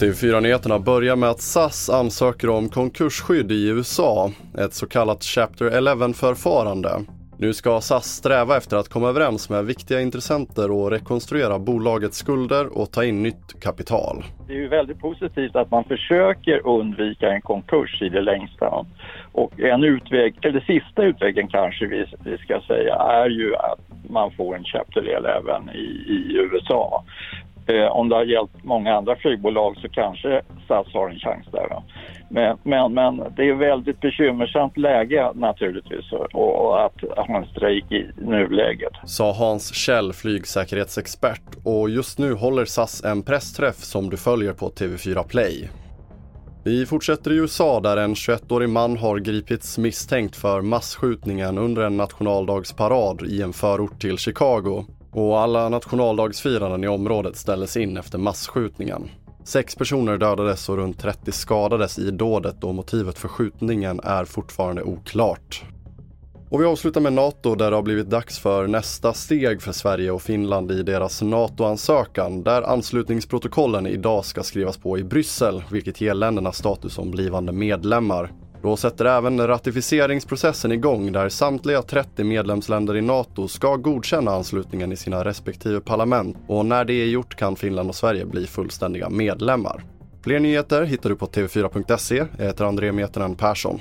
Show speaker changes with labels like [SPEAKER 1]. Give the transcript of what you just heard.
[SPEAKER 1] TV4-nyheterna börjar med att SAS ansöker om konkursskydd i USA, ett så kallat Chapter 11-förfarande. Nu ska SAS sträva efter att komma överens med viktiga intressenter och rekonstruera bolagets skulder och ta in nytt kapital.
[SPEAKER 2] Det är ju väldigt positivt att man försöker undvika en konkurs i det längsta. Och en utväg, eller sista utvägen kanske vi, vi ska säga, är ju att man får en Chapter 11 i, i USA. Eh, om det har gällt många andra flygbolag så kanske SAS har en chans där. Men, men, men, det är väldigt bekymmersamt läge naturligtvis och, och att ha en strejk i nuläget.
[SPEAKER 1] Sa Hans Kjell, flygsäkerhetsexpert. Och just nu håller SAS en pressträff som du följer på TV4 Play. Vi fortsätter i USA där en 21-årig man har gripits misstänkt för massskjutningen under en nationaldagsparad i en förort till Chicago. Och alla nationaldagsfiranden i området ställdes in efter massskjutningen. Sex personer dödades och runt 30 skadades i dådet och motivet för skjutningen är fortfarande oklart. Och vi avslutar med NATO där det har blivit dags för nästa steg för Sverige och Finland i deras NATO-ansökan där anslutningsprotokollen idag ska skrivas på i Bryssel vilket ger länderna status som blivande medlemmar. Då sätter även ratificeringsprocessen igång där samtliga 30 medlemsländer i NATO ska godkänna anslutningen i sina respektive parlament och när det är gjort kan Finland och Sverige bli fullständiga medlemmar. Fler nyheter hittar du på tv4.se. Jag heter André Metenen Persson.